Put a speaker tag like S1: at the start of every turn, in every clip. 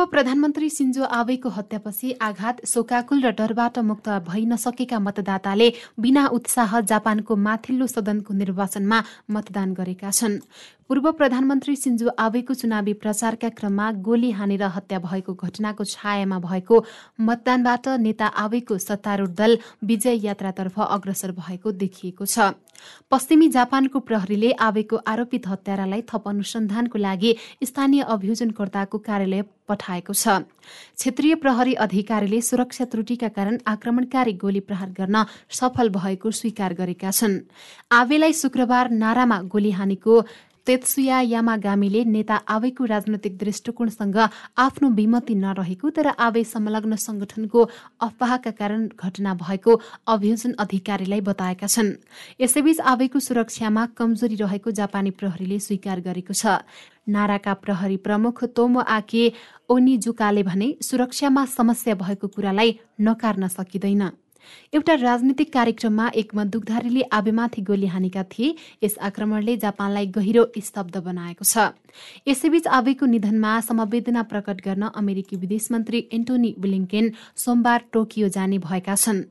S1: पूर्व प्रधानमन्त्री सिन्जो आवेको हत्यापछि आघात शोकाकुल र डरबाट मुक्त भइ नसकेका मतदाताले बिना उत्साह जापानको माथिल्लो सदनको निर्वाचनमा मतदान गरेका छन्। पूर्व प्रधानमन्त्री सिन्जो आवेको चुनावी प्रचारका क्रममा गोली हानेर हत्या भएको घटनाको छायामा भएको मतदानबाट नेता आवेको सत्तारूढ दल विजय यात्रातर्फ अग्रसर भएको देखिएको छ। पश्चिमी जापानको प्रहरीले आवेको आरोपित हत्यारालाई थप अनुसन्धानको लागि स्थानीय अभियोजनकर्ताको कार्यालय पठाएको छ। क्षेत्रीय प्रहरी अधिकारीले सुरक्षा त्रुटिका कारण आक्रमणकारी गोली प्रहार गर्न सफल भएको स्वीकार गरेका छन्। आवेलाई शुक्रबार नारामा गोली हानेको तेत्सुया यामागामीले नेता आवेको राजनैतिक दृष्टिकोणसँग आफ्नो विमति नरहेको तर आवे संलग्न संगठनको अफवाहका कारण घटना भएको अभियोजन अधिकारीलाई बताएका छन्। यसैबीच आवेको सुरक्षामा कमजोरी रहेको जापानी प्रहरीले स्वीकार गरेको छ। नाराका प्रहरी प्रमुख तोमो आके ओनिजुकाले भने सुरक्षामा समस्या भएको कुरालाई नकार्न सकिँदैन। एउटा राजनीतिक कार्यक्रममा एक बन्दुकधारीले आवेमाथि गोली हानेका थिए। यस आक्रमणले जापानलाई गहिरो स्तब्ध बनाएको छ। यसैबीच आवेको निधनमा समवेदना प्रकट गर्न अमेरिकी विदेश मन्त्री एन्टोनी ब्लिङ्केन सोमबार टोकियो जाने भएका छन्।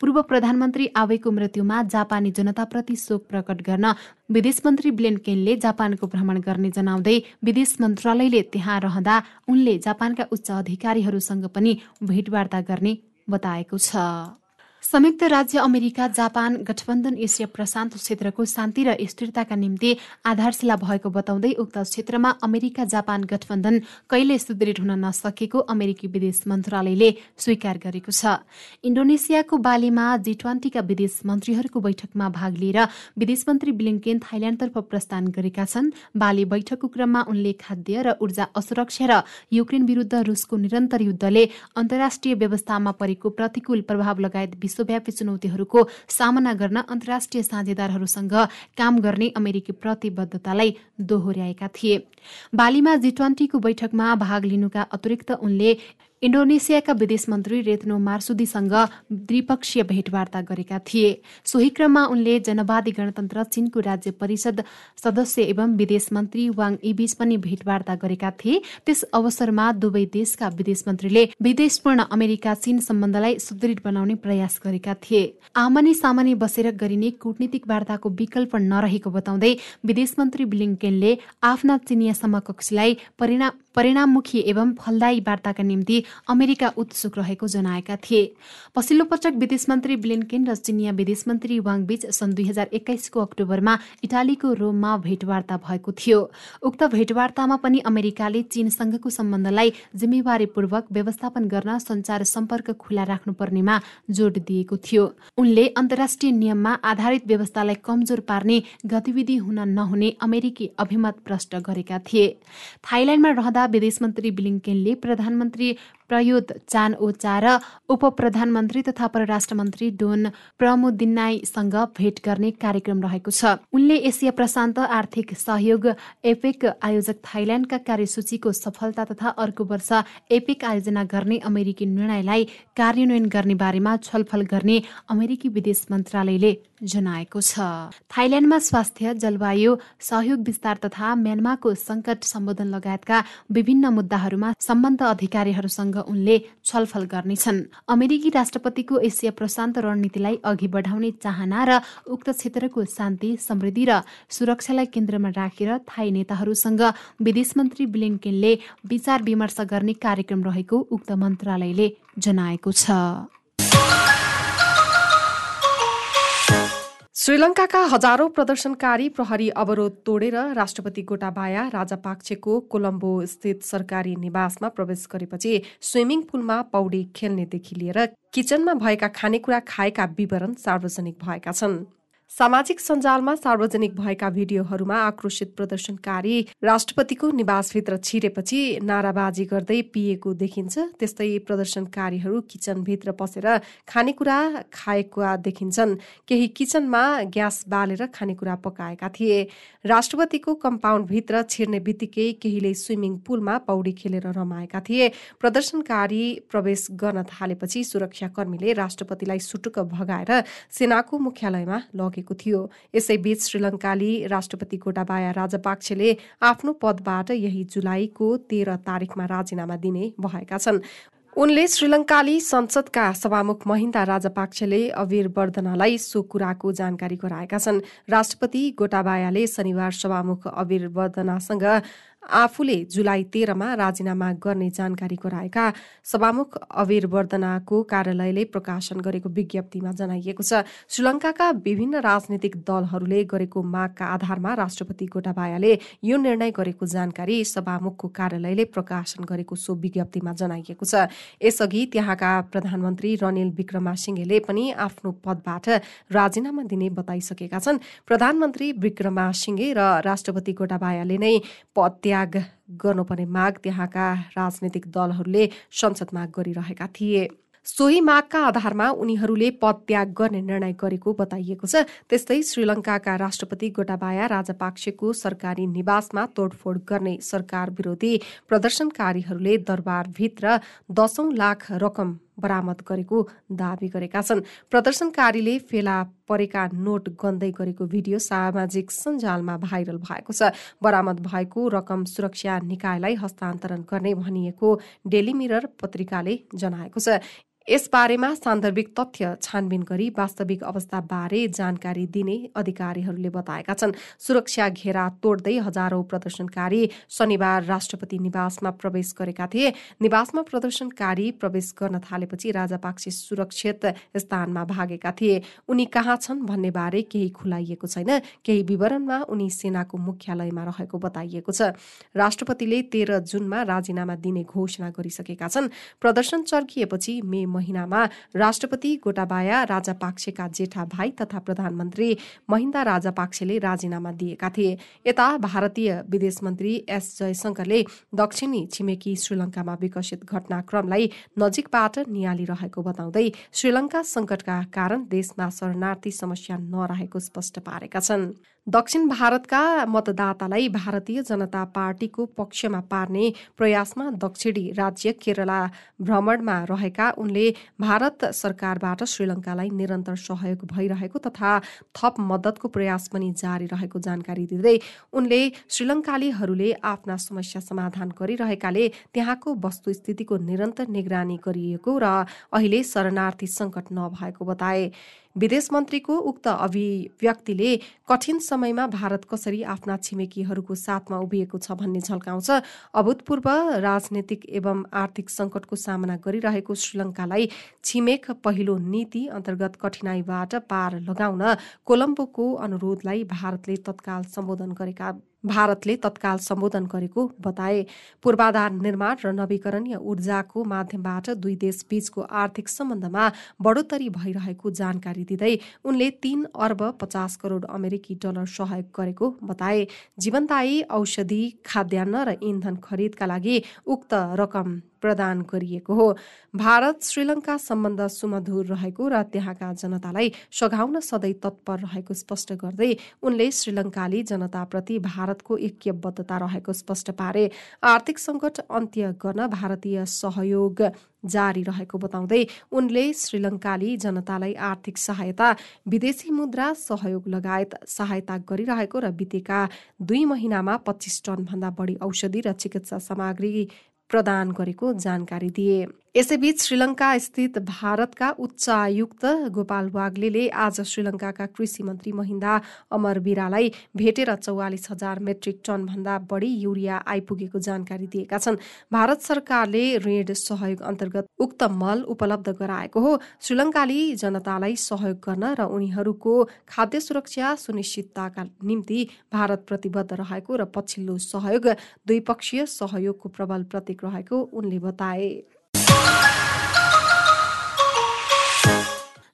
S1: पूर्व प्रधानमन्त्री आवेको मृत्युमा जापानी जनताप्रति शोक प्रकट गर्न विदेश मन्त्री ब्लिन्केनले जापानको भ्रमण गर्ने जनाउँदै विदेश मन्त्रालयले त्यहाँ रहँदा उनले जापानका उच्च अधिकारीहरूसँग पनि भेटवार्ता गर्ने बताएको छ। संयुक्त राज्य अमेरिका जापान गठबन्धन एसिया प्रशान्त क्षेत्रको शान्ति र स्थिरताका निम्ति आधारशिला भएको बताउँदै उक्त क्षेत्रमा अमेरिका जापान गठबन्धन कहिले सुदृढ हुन नसकेको अमेरिकी विदेश मन्त्रालयले स्वीकार गरेको छ। इन्डोनेसियाको बालीमा जी ट्वेन्टीका विदेश मन्त्रीहरूको बैठकमा भाग लिएर विदेश मन्त्री ब्लिङ्केन थाइल्याण्डतर्फ प्रस्थान गरेका छन्। बाली बैठकको क्रममा उनले खाद्य र ऊर्जा असुरक्षा र युक्रेन विरूद्ध रुसको निरन्तर युद्धले अन्तर्राष्ट्रिय व्यवस्थामा परेको प्रतिकूल प्रभाव लगायत विश्वव्यापी चुनौतीहरूको सामना गर्न अन्तर्राष्ट्रिय साझेदारहरूसँग काम गर्ने अमेरिकी प्रतिबद्धतालाई दोहोर्याएका थिए। बालीमा जी ट्वेन्टीको बैठकमा भाग लिनुका अतिरिक्त उनले इन्डोनेसियाका विदेश मन्त्री रेतनो मार्सुदीसँग द्विपक्षीय भेटवार्ता गरेका थिए। सोही क्रममा उनले जनवादी गणतन्त्र चीनको राज्य परिषद सदस्य एवं विदेश मन्त्री वाङ इबीच पनि भेटवार्ता गरेका थिए। त्यस अवसरमा दुवै देशका विदेश मन्त्रीले विदेशपूर्ण अमेरिका चीन सम्बन्धलाई सुदृढ बनाउने प्रयास गरेका थिए। आमनी सामनी बसेर गरिने कूटनीतिक वार्ताको विकल्प नरहेको बताउँदै विदेश मन्त्री ब्लिङ्केनले आफ्ना चिनिया समकक्षलाई परिणाम परिणाममुखी एवं फलदायी वार्ताका निम्ति अमेरिका उत्सुक रहेको जनाएका थिए। पछिल्लो पटक विदेश मन्त्री ब्लिन्केन र चिनिया विदेश मन्त्री वाङ बीच सन् दुई हजार एक्काइसको अक्टोबरमा इटालीको रोममा भेटवार्ता भएको थियो। उक्त भेटवार्तामा पनि अमेरिकाले चीनसँगको सम्बन्धलाई जिम्मेवारीपूर्वक व्यवस्थापन गर्न संचार सम्पर्क खुला राख्नुपर्नेमा जोड दिएको थियो। उनले अन्तर्राष्ट्रिय नियममा आधारित व्यवस्थालाई कमजोर पार्ने गतिविधि हुन नहुने अमेरिकी अभिमत प्रष्ट गरेका थिए। थाइल्याण्डमा रहँदा विदेश मन्त्री ब्लिङ्केनले प्रधानमन्त्री प्रयुत चान ओचा र उप प्रधानमन्त्री तथा परराष्ट्र मन्त्री डोन प्रमुदिनाईसँग भेट गर्ने कार्यक्रम रहेको छ। उनले एसिया प्रशान्त आर्थिक सहयोग एपेक आयोजक थाइल्याण्डका कार्यसूचीको सफलता तथा अर्को वर्ष एपेक आयोजना गर्ने अमेरिकी निर्णयलाई कार्यान्वयन गर्ने बारेमा छलफल गर्ने अमेरिकी विदेश मन्त्रालयले जनाएको छ। थाइल्याण्डमा स्वास्थ्य जलवायु सहयोग विस्तार तथा म्यानमारको संकट सम्बोधन लगायतका विभिन्न मुद्दाहरूमा सम्बन्ध अधिकारीहरूसँग उनले छलफल गर्नेछन्। अमेरिकी राष्ट्रपतिको एसिया प्रशान्त रणनीतिलाई अघि बढाउने चाहना र उक्त क्षेत्रको शान्ति समृद्धि र सुरक्षालाई केन्द्रमा राखेर थाई नेताहरूसँग विदेश मन्त्री ब्लिङ्केनले विचार विमर्श गर्ने कार्यक्रम रहेको उक्त मन्त्रालयले जनाएको छ।
S2: श्रीलङ्काका हजारौं प्रदर्शनकारी प्रहरी अवरोध तोडेर राष्ट्रपति गोटाबाया राजापाक्छेको कोलम्बो स्थित सरकारी निवासमा प्रवेश गरेपछि स्विमिङ पुलमा पौडी खेल्नेदेखि लिएर किचनमा भएका खानेकुरा खाएका विवरण सार्वजनिक भएका छन्। सामाजिक सञ्जालमा सार्वजनिक भएका भिडियोहरूमा आक्रोशित प्रदर्शनकारी राष्ट्रपतिको निवासभित्र छिरेपछि नाराबाजी गर्दै पिएको देखिन्छ। त्यस्तै प्रदर्शनकारीहरू किचनभित्र पसेर खानेकुरा खाएका देखिन्छन्। केही किचनमा ग्यास बालेर खानेकुरा पकाएका थिए। राष्ट्रपतिको कम्पाउन्डभित्र छिर्ने बित्तिकै केहीले स्विमिङ पुलमा पौडी खेलेर रमाएका थिए। प्रदर्शनकारी प्रवेश गर्न थालेपछि सुरक्षाकर्मीले राष्ट्रपतिलाई सुटुक्क भगाएर सेनाको मुख्यालयमा लगे उठेको थियो। यसैबीच श्रीलङ्काली राष्ट्रपति गोटाबाया राजपाक्सेले आफ्नो पदबाट यही जुलाईको तेह्र तारिकमा राजीनामा दिने भएका छन्। उनले श्रीलङ्काली संसदका सभामुख महिन्दा राजपाक्सेले अवीर वर्धनालाई सो कुराको जानकारी गराएका छन्। राष्ट्रपति गोटाबायाले शनिबार सभामुख अवीर वर्धनासँग आफूले जुलाई तेह्रमा राजीनामा गर्ने जानकारी गराएका सभामुख अवीर वर्धनाको कार्यालयले प्रकाशन गरेको विज्ञप्तिमा जनाइएको छ। श्रीलङ्काका विभिन्न राजनीतिक दलहरूले गरेको मागका आधारमा राष्ट्रपति गोटाबायाले यो निर्णय गरेको जानकारी सभामुखको कार्यालयले प्रकाशन गरेको सो विज्ञप्तिमा जनाइएको छ। यसअघि त्यहाँका प्रधानमन्त्री रनिल विक्रमासिंहेले पनि आफ्नो पदबाट राजीनामा दिने बताइसकेका छन्। प्रधानमन्त्री विक्रमासिंहे र राष्ट्रपति गोटाबायाले नै पद त्याग गर्नुपर्ने माग त्यहाँका राजनैतिक दलहरूले संसदमा गरिरहेका थिए। सोही मागका आधारमा उनीहरूले पद त्याग गर्ने निर्णय गरेको बताइएको छ। त्यस्तै श्रीलङ्काका राष्ट्रपति गोटाबाया राजापाक्सेको सरकारी निवासमा तोडफोड गर्ने सरकार विरोधी प्रदर्शनकारीहरूले दरबारभित्र दशौं लाख रकम बरामद गरेको दावी गरेका छन्। प्रदर्शनकारीले फेला परेका नोट गन्दै गरेको भिडियो सामाजिक सञ्जालमा भाइरल भएको छ। बरामद भएको रकम सुरक्षा निकायलाई हस्तान्तरण गर्ने भनिएको डेली मिरर पत्रिकाले जनाएको छ। यसबारेमा सान्दर्भिक तथ्य छानबिन गरी वास्तविक अवस्थाबारे जानकारी दिने अधिकारीहरूले बताएका छन्। सुरक्षा घेरा तोड्दै हजारौं प्रदर्शनकारी शनिबार राष्ट्रपति निवासमा प्रवेश गरेका थिए। निवासमा प्रदर्शनकारी प्रवेश गर्न थालेपछि राजापाक्से सुरक्षित स्थानमा भागेका थिए। उनी कहाँ छन् भन्ने बारे केही खुलाइएको छैन। केही विवरणमा उनी सेनाको मुख्यालयमा रहेको बताइएको छ। राष्ट्रपतिले तेह्र जुनमा राजीनामा दिने घोषणा गरिसकेका छन्। प्रदर्शन चर्किएपछि मे महिनामा राष्ट्रपति गोटाबाया राजापाक्सेका जेठा भाइ तथा प्रधानमन्त्री महिन्दा राजापाक्सेले राजीनामा दिएका थिए। यता भारतीय विदेश मन्त्री एस जयशंकरले दक्षिणी छिमेकी श्रीलङ्कामा विकसित घटनाक्रमलाई नजिकबाट निहालिरहेको बताउँदै श्रीलङ्का संकटका कारण देशमा शरणार्थी समस्या नरहेको स्पष्ट पारेका छन्। दक्षिण भारतका मतदातालाई भारतीय जनता पार्टीको पक्षमा पार्ने प्रयासमा दक्षिणी राज्य केरला भ्रमणमा रहेका उनले भारत सरकारबाट श्रीलङ्कालाई निरन्तर सहयोग भइरहेको तथा थप मद्दतको प्रयास पनि जारी रहेको जानकारी दिँदै उनले श्रीलङ्कालीहरूले आफ्ना समस्या समाधान गरिरहेकाले त्यहाँको वस्तुस्थितिको निरन्तर निगरानी गरिएको र अहिले शरणार्थी सङ्कट नभएको बताए। विदेश मन्त्रीको उक्त अभिव्यक्तिले कठिन समयमा भारत कसरी आफ्ना छिमेकीहरूको साथमा उभिएको छ भन्ने झल्काउँछ। अभूतपूर्व राजनैतिक एवं आर्थिक सङ्कटको सामना गरिरहेको श्रीलङ्कालाई छिमेक पहिलो नीति अन्तर्गत कठिनाईबाट पार लगाउन कोलम्बोको अनुरोधलाई भारतले तत्काल सम्बोधन गरेका भारतले तत्काल सम्बोधन गरेको बताए। पूर्वाधार निर्माण र नवीकरणीय ऊर्जाको माध्यमबाट दुई देश बीचको आर्थिक सम्बन्धमा बढोत्तरी भइरहेको जानकारी दिँदै उनले तीन अर्ब पचास करोड अमेरिकी डलर सहयोग गरेको बताए। जीवनदायी औषधि खाद्यान्न र इन्धन खरिदका लागि उक्त रकम प्रदान गरिएको हो। भारत श्रीलङ्का सम्बन्ध सुमधुर रहेको र त्यहाँका जनतालाई सघाउन सधैँ तत्पर रहेको स्पष्ट गर्दै उनले श्रीलङ्काली जनताप्रति भारतको ऐक्यबद्धता रहेको स्पष्ट पारे। आर्थिक सङ्कट अन्त्य गर्न भारतीय सहयोग जारी रहेको बताउँदै उनले श्रीलङ्काली जनतालाई आर्थिक सहायता विदेशी मुद्रा सहयोग लगायत सहायता गरिरहेको र बितेका दुई महिनामा पच्चिस टनभन्दा बढी औषधि र चिकित्सा सामग्री प्रदान गरेको जानकारी दिए। यसैबीच श्रीलङ्का स्थित भारतका उच्च आयुक्त गोपाल वाग्ले आज श्रीलङ्काका कृषि मन्त्री महिन्दा अमर बिरालाई भेटेर चौवालिस हजार मेट्रिक टनभन्दा बढी युरिया आइपुगेको जानकारी दिएका छन्। भारत सरकारले ऋण सहयोग अन्तर्गत उक्त मल उपलब्ध गराएको हो। श्रीलङ्काली जनतालाई सहयोग गर्न र उनीहरूको खाद्य सुरक्षा सुनिश्चितताका निम्ति भारत प्रतिबद्ध रहेको र पछिल्लो सहयोग द्विपक्षीय सहयोगको प्रबल प्रतीक रहेको उनले बताए।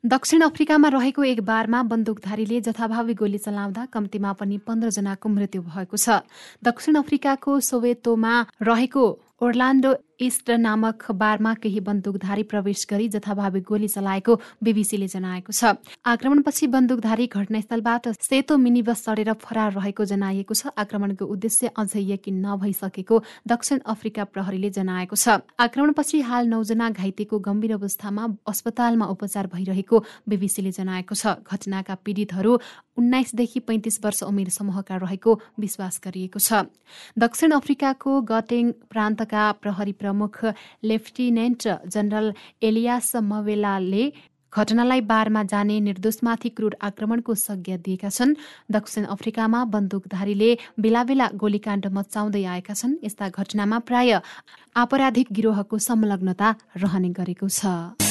S1: दक्षिण अफ्रिकामा रहेको एक बारमा बन्दुकधारीले जथाभावी गोली चलाउँदा कम्तीमा पनि पन्ध्रजनाको मृत्यु भएको छ। दक्षिण अफ्रिकाको सोवेतोमा रहेको ओर्लान्डो इस्ट नामक बारमा केही बन्दुकधारी प्रवेश गरी जथाभावी गोली चलाएको बीबीसीले जनाएको छ। आक्रमणपछि बन्दुकधारी घटनास्थलबाट सेतो मिनी बस चढेर फरार रहेको जनाइएको छ। आक्रमणको उद्देश्य अझै यकिन नभइसकेको दक्षिण अफ्रिका प्रहरीले जनाएको छ। आक्रमणपछि हाल नौजना घाइतेको गम्भीर अवस्थामा अस्पतालमा उपचार भइरहेको बीबीसीले जनाएको छ। घटनाका पीडितहरू उन्नाइसदेखि पैंतिस वर्ष उमेर समूहका रहेको विश्वास गरिएको छ। दक्षिण अफ्रिकाको गटेङ प्रान्तका प्रहरी प्रमुख लेफ्टिनेन्ट जनरल एलियास मवेलाले घटनालाई बारमा जाने निर्दोषमाथि क्रूर आक्रमणको संज्ञा दिएका छन्। दक्षिण अफ्रिकामा बन्दुकधारीले बेला बेला गोलीकाण्ड मचाउँदै आएका छन्। यस्ता घटनामा प्राय आपराधिक गिरोहको संलग्नता रहने गरेको छ।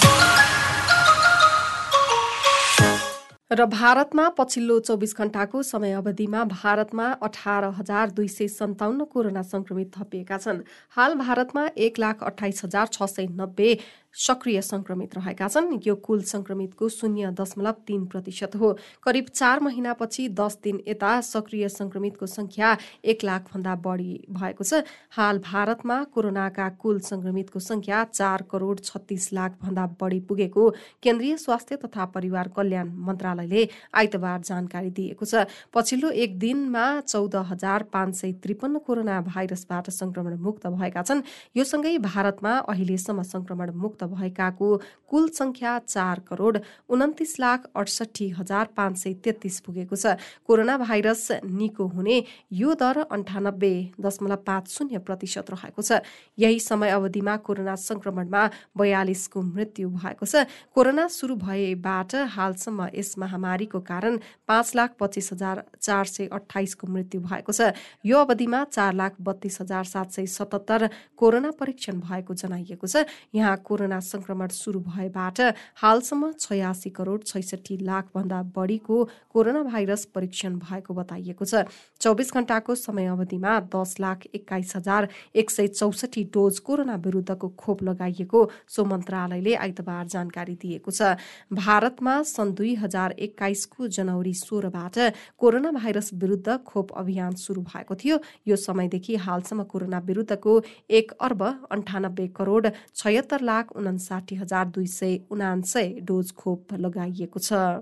S2: र भारतमा पछिल्लो चौबिस घण्टाको समय अवधिमा भारतमा अठार हजार दुई सय सन्ताउन्न कोरोना संक्रमित थपिएका छन्। हाल भारतमा एक लाख अठाइस हजार छ सय नब्बे सक्रिय संक्रमित रहेका छन्। यो कुल संक्रमितको शून्य दशमलव तीन प्रतिशत हो। करिब चार महिनापछि दस दिन यता सक्रिय संक्रमितको संख्या एक लाखभन्दा बढी भएको छ। हाल भारतमा कोरोनाका कुल संक्रमितको संख्या चार करोड छत्तिस लाखभन्दा बढी पुगेको केन्द्रीय स्वास्थ्य तथा परिवार कल्याण मन्त्रालयले आइतबार जानकारी दिएको छ। पछिल्लो एक दिनमा चौध हजार पाँच सय त्रिपन्न कोरोना भाइरसबाट संक्रमण मुक्त भएका छन्। यो सँगै भारतमा अहिलेसम्म संक्रमण मुक्त भएकाको कुल संख्या चार करोड उन्तिस लाख अडसठी हजार पाँच सय तेत्तिस पुगेको छ। कोरोना भाइरस निको हुने यो दर अन्ठानब्बे दशमलव पाँच शून्य प्रतिशत रहेको छ। यही समय अवधिमा कोरोना संक्रमणमा बयालिसको मृत्यु भएको छ। कोरोना सुरु भएबाट हालसम्म यस महामारीको कारण पाँच लाख पच्चिस हजार चार सय अठाइसको मृत्यु भएको छ। यो अवधिमा चार लाख बत्तीस हजार सात सय सतहत्तर कोरोना परीक्षण भएको जनाइएको छ। यहाँ कोरोना कोरोना संक्रमण सुरु भएबाट हालसम्म छयासी करोड छैसठी लाखभन्दा बढीको कोरोना भाइरस परीक्षण भएको बताइएको छ। चौबिस घण्टाको समय अवधिमा दस लाख एक्काइस हजार एक सय चौसठी डोज कोरोना विरुद्धको खोप लगाइएको सो मन्त्रालयले आइतबार जानकारी दिएको छ। भारतमा सन् दुई हजार एक्काइसको जनवरी सोह्रबाट कोरोना भाइरस विरुद्ध खोप अभियान सुरु भएको थियो। यो समयदेखि हालसम्म कोरोना विरुद्धको एक अर्ब अन्ठानब्बे करोड छयत्तर लाख उनासाठी हजार दुई सय उनान्सय डोज खोप लगाइएको छ।